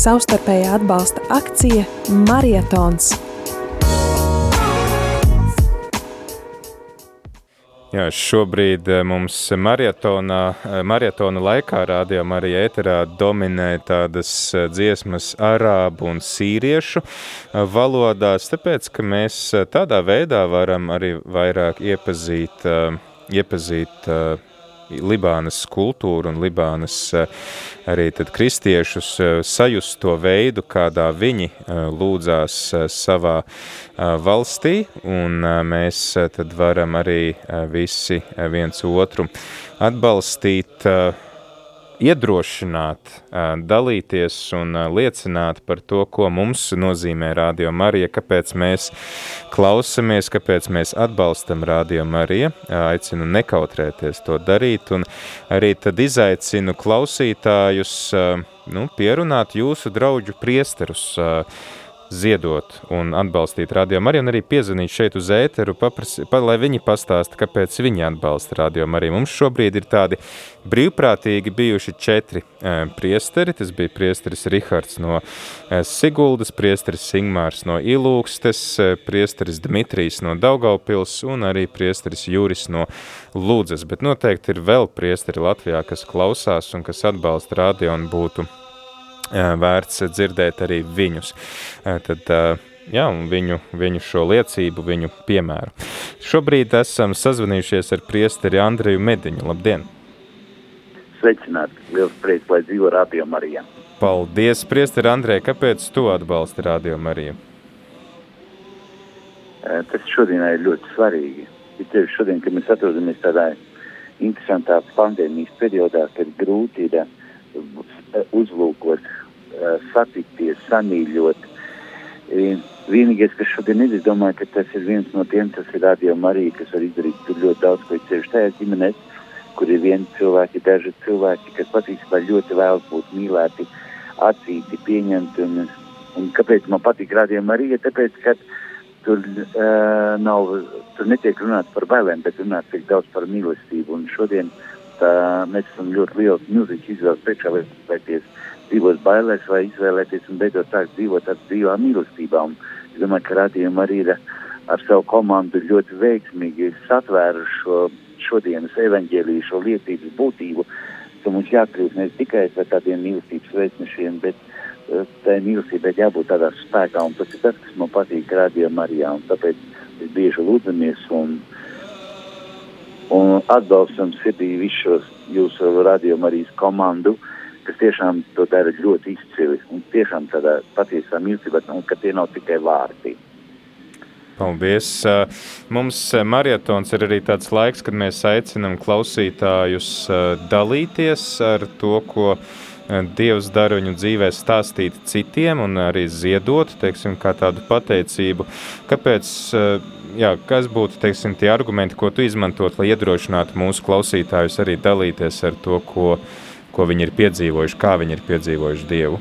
savstarpējā atbalsta akcija Marietons. Jā, šobrīd eh, mums marietona, eh, marietona laikā rādījumā arī ēterā dominē tādas eh, dziesmas arābu un sīriešu valodās, tāpēc, ka mēs tādā veidā varam arī vairāk iepazīt, iepazīt Libānas kultūru un Libānas arī tad kristiešus sajust to veidu, kādā viņi lūdzās savā valstī, un mēs tad varam arī visi viens otru atbalstīt, iedrošināt, dalīties un liecināt par to, ko mums nozīmē Radio Marija, kāpēc mēs klausamies, kāpēc mēs atbalstam Radio Marija. Aicinu nekautrēties to darīt un arī tad izaicinu klausītājus nu, pierunāt jūsu draudžu priesterus, ziedot un atbalstīt Radio Mariju, un arī piezvanīt šeit uz ēteru, paprasi, pa, lai viņi pastāsta, kāpēc viņi atbalsta Radio Mariju. Mums šobrīd ir tādi brīvprātīgi bijuši četri e, priesteri, tas bija priesteris Rihards no e, Siguldas, priesteris Singmārs no Ilūkstes, e, priesteris Dmitrijs no Daugaupils un arī priesteris Juris no Lūdzes, bet noteikti ir vēl priesteri Latvijā, kas klausās un kas atbalsta radio un būtu vērts dzirdēt arī viņus. Tad, jā, un viņu, viņu šo liecību, viņu piemēru. Šobrīd esam sazvanījušies ar priesteri Andreju Mediņu. Labdien! Sveicināt! Liels prieks, lai dzīvo Radio Marija! Paldies, priesteri Andrej! Kāpēc tu atbalsti Radio Mariju? Tas šodien ir ļoti svarīgi. Ir tieši šodien, kad mēs atrodamies tādā interesantā pandēmijas periodā, kad grūti ir uzlūkot satikties, samīļot. Vienīgais, kas šodien ir, es domāju, ka tas ir viens no tiem, tas ir radio Marija, kas var izdarīt tur ļoti daudz, ko ir ceļš tajā ģimenēs, kur ir vieni cilvēki, daži cilvēki, kas patiesībā ļoti vēlas būt mīlēti, atzīti, pieņemti. Un, un kāpēc man patīk radio Marija? Tāpēc, ka tur uh, nav, tur netiek runāts par bailēm, bet runāts tik daudz par mīlestību. Un šodien tā, mēs esam ļoti liels, milzīgs izvēles priekšā, lai spēties dzīvot bailēs vai izvēlēties un beidzot sākt dzīvot ar dzīvā mīlestībā. Un es domāju, ka radījuma arī ir ar savu komandu ļoti veiksmīgi satvēruši šo šodienas evaņģēlīju, šo lietības būtību, ka mums jākļūst ne tikai par tādiem mīlestības veicnešiem, bet uh, tai mīlestībai jābūt tādā spēkā, un tas ir tas, kas man patīk radījuma Marijā, un tāpēc mēs bieži lūdzamies un, un atbalstam sirdī visu šos jūsu radījuma Marijas komandu, kas tiešām to dara ļoti izcili un tiešām tādā patiesā mīlestībā, un ka tie nav tikai vārdi. Paldies. Mums marietons ir arī tāds laiks, kad mēs aicinam klausītājus dalīties ar to, ko Dievs dara viņu dzīvē, stāstīt citiem un arī ziedot, teiksim, kā tādu pateicību. Kāpēc, jā, kas būtu, teiksim, tie argumenti, ko tu izmantot, lai iedrošinātu mūsu klausītājus arī dalīties ar to, ko ko viņi ir piedzīvojuši, kā viņi ir piedzīvojuši Dievu?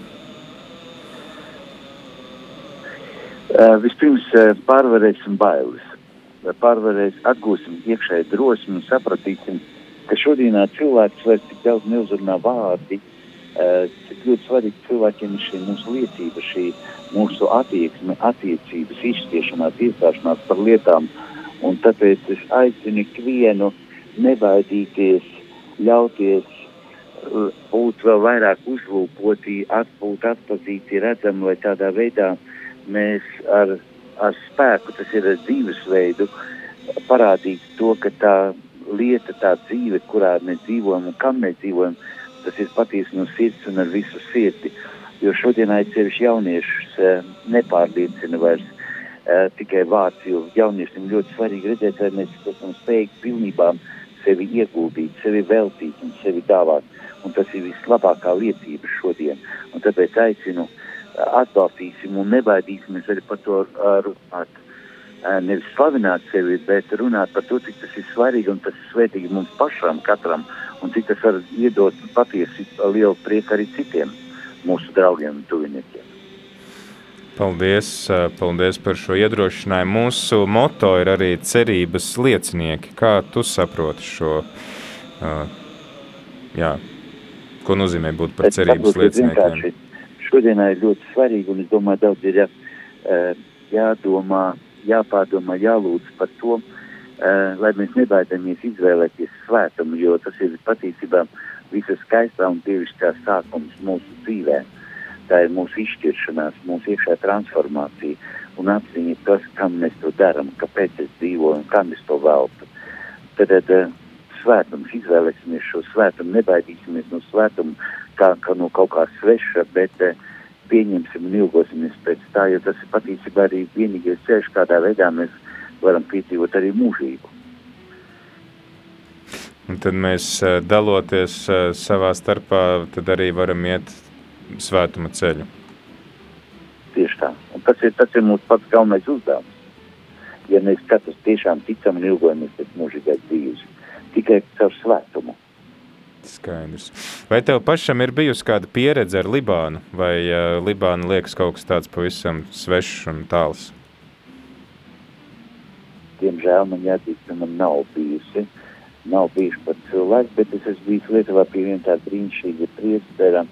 Uh, vispirms uh, pārvarēsim bailes, pārvarēs, atgūsim iekšēju drosmi un sapratīsim, ka šodienā cilvēks vairs tik daudz neuzrunā vārdi, uh, cik ļoti svarīgi cilvēkiem ir šī mūsu liecība, šī mūsu attieksme, attiecības, izspiešanās, iestāšanās par lietām, un tāpēc es aicinu ikvienu nebaidīties, ļauties būt vēl vairāk uzlūkoti, atbūt, atpazīti, redzami, lai tādā veidā mēs ar, ar spēku, tas ir ar dzīvesveidu, parādītu to, ka tā lieta, tā dzīve, kurā mēs dzīvojam un kam mēs dzīvojam, tas ir patiesi no sirds un ar visu sirdi. Jo šodien aizsevišķi jauniešus eh, nepārliecina vairs eh, tikai vārds, jo jauniešiem ļoti svarīgi redzēt, vai mēs esam spējīgi pilnībā sevi ieguldīt, sevi veltīt un sevi dāvāt un tas ir vislabākā liecība šodien. Un tāpēc aicinu, atbalstīsim un nebaidīsimies arī par to runāt. Nevis slavināt sevi, bet runāt par to, cik tas ir svarīgi un tas ir svētīgi mums pašam, katram, un cik tas var iedot patiesi lielu prieku arī citiem mūsu draugiem un tuviniekiem. Paldies, paldies par šo iedrošinājumu. Mūsu moto ir arī cerības liecinieki. Kā tu saproti šo uh, jā, Ko nozīmē būt par cerības lieciniekiem? šodienā ir ļoti svarīgi, un es domāju, daudz ir jā, jādomā, jāpārdomā, jālūdz par to, lai mēs nebaidamies izvēlēties svētumu, jo tas ir patiesībā visa skaistā un dievišķā sākums mūsu dzīvē. Tā ir mūsu izšķiršanās, mūsu iekšā transformācija un apziņa tas, kam mēs to darām, kāpēc es dzīvoju un kam es to veltu. Tad, tad svētums, izvēlēsimies šo svētumu, nebaidīsimies no svētuma kā, kā no kaut kā sveša, bet uh, pieņemsim un ilgosimies pēc tā, jo tas ir patiesībā arī vienīgais ceļš, kādā veidā mēs varam piedzīvot arī mūžību. Un tad mēs uh, daloties uh, savā starpā, tad arī varam iet svētuma ceļu. Tieši tā. Un tas ir, tas ir mūsu pats galvenais uzdevums. Ja mēs katrs tiešām ticam un ilgojamies pēc mūžīgās dzīves tikai caur svētumu. Skaidrs. Vai tev pašam ir bijusi kāda pieredze ar Libānu, vai uh, Libāna liekas kaut kas tāds pavisam svešs un tāls? Diemžēl man jāatzīst, man nav bijusi. Nav bijuši pat cilvēki, bet es esmu bijis Lietuvā pie viena tāda brīnišķīga priestera,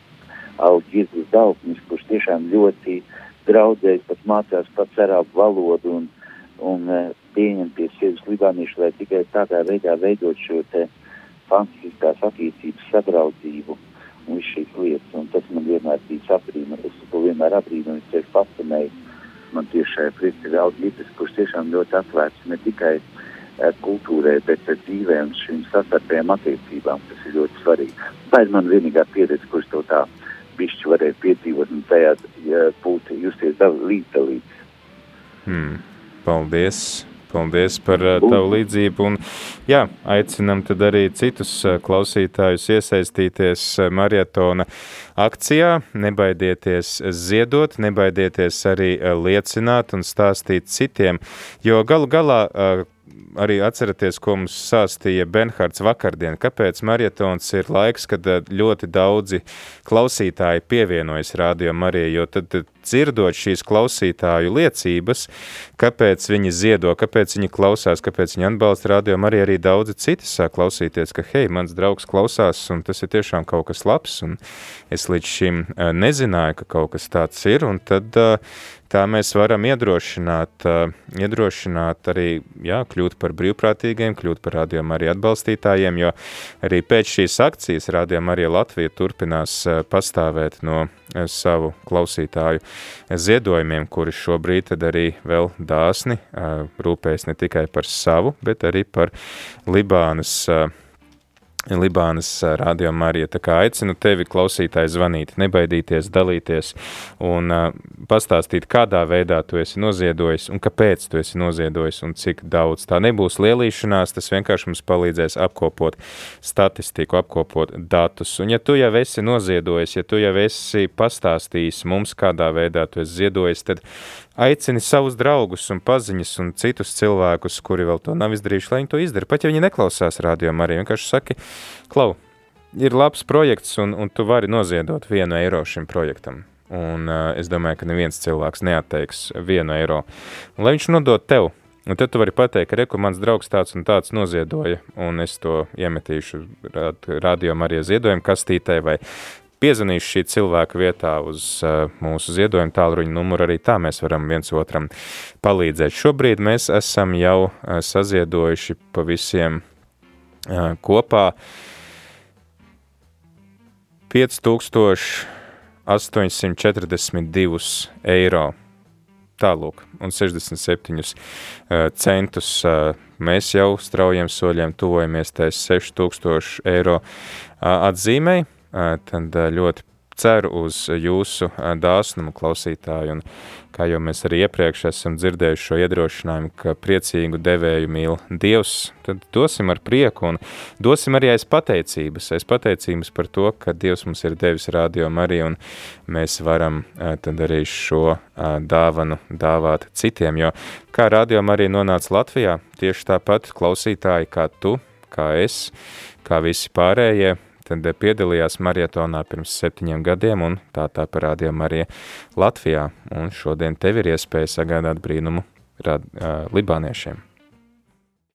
Augirgus Daugnis, kurš tiešām ļoti draudzējas, pat mācās pats arābu valodu un, un uh, pieņem pie sevis libāniešu, lai tikai tādā veidā veidot šo te fantastiskās attiecības sadraudzību un visu šīs lietas. Un tas man vienmēr bija saprīma. Es to vienmēr abrīnoju, es sevi fascinēju. Man tieši šajā priekšā ir audītas, kurš tiešām ļoti atvērts ne tikai uh, kultūrai, bet uh, dzīvē un šīm sastarpējām attiecībām. Tas ir ļoti svarīgi. Tā ir man vienīgā pieredze, kurš to tā bišķi varēja piedzīvot un tajā būt justies līdzdalīts. Hmm. Paldies! Paldies par uh, tavu līdzību. Un, jā, aicinam tad arī citus uh, klausītājus iesaistīties uh, maratona akcijā. Nebaidieties ziedot, nebaidieties arī liecināt un stāstīt citiem, jo galu galā arī atceraties, ko mums sāstīja Benhards vakardien, kāpēc marietons ir laiks, kad ļoti daudzi klausītāji pievienojas Rādio Marijai, jo tad dzirdot šīs klausītāju liecības, kāpēc viņi ziedo, kāpēc viņi klausās, kāpēc viņi atbalsta radio, arī arī daudzi citi sāk klausīties, ka, hei, mans draugs klausās, un tas ir tiešām kaut kas labs, un es līdz šim nezināju, ka kaut kas tāds ir, un tad tā mēs varam iedrošināt, iedrošināt arī, jā, kļūt par brīvprātīgiem, kļūt par radio arī atbalstītājiem, jo arī pēc šīs akcijas radio arī Latvija turpinās pastāvēt no savu klausītāju ziedojumiem, kuri šobrīd tad arī vēl dāsni rūpējas ne tikai par savu, bet arī par Libānas Libānas radio Marija. Tā kā aicinu tevi klausītāji zvanīt, nebaidīties, dalīties un uh, pastāstīt, kādā veidā tu esi noziedojis un kāpēc tu esi noziedojis un cik daudz. Tā nebūs lielīšanās, tas vienkārši mums palīdzēs apkopot statistiku, apkopot datus. Un ja tu jau esi noziedojis, ja tu jau esi pastāstījis mums, kādā veidā tu esi ziedojis, tad aicini savus draugus un paziņas un citus cilvēkus, kuri vēl to nav izdarījuši, lai viņi to izdara. Pat ja viņi neklausās rādījumā, arī vienkārši saki, klau, ir labs projekts un, un tu vari noziedot vienu eiro šim projektam. Un uh, es domāju, ka neviens cilvēks neatteiks vienu eiro. Un, lai viņš nodot tev, Un tad tu vari pateikt, ka mans draugs tāds un tāds noziedoja, un es to iemetīšu rādījumā arī ziedojumu kastītē, vai piezvanīšu šī cilvēka vietā uz uh, mūsu ziedojumu tālruņa numuru, arī tā mēs varam viens otram palīdzēt. Šobrīd mēs esam jau uh, saziedojuši pa visiem uh, kopā 5842 eiro. Tālūk, un 67 uh, centus mēs jau straujiem soļiem tuvojamies tais 6000 eiro atzīmei, tad ļoti ceru uz jūsu dāsnumu klausītāju, un kā jau mēs arī iepriekš esam dzirdējuši šo iedrošinājumu, ka priecīgu devēju mīl Dievs, tad dosim ar prieku un dosim arī aiz pateicības, aiz pateicības par to, ka Dievs mums ir devis radio Mariju, un mēs varam tad arī šo dāvanu dāvāt citiem, jo kā radio Marija nonāca Latvijā, tieši tāpat klausītāji kā tu, kā es, kā visi pārējie, tad piedalījās marietonā pirms septiņiem gadiem un tā tā parādīja Marija Latvijā. Un šodien tev ir iespēja sagādāt brīnumu rad, uh, libāniešiem.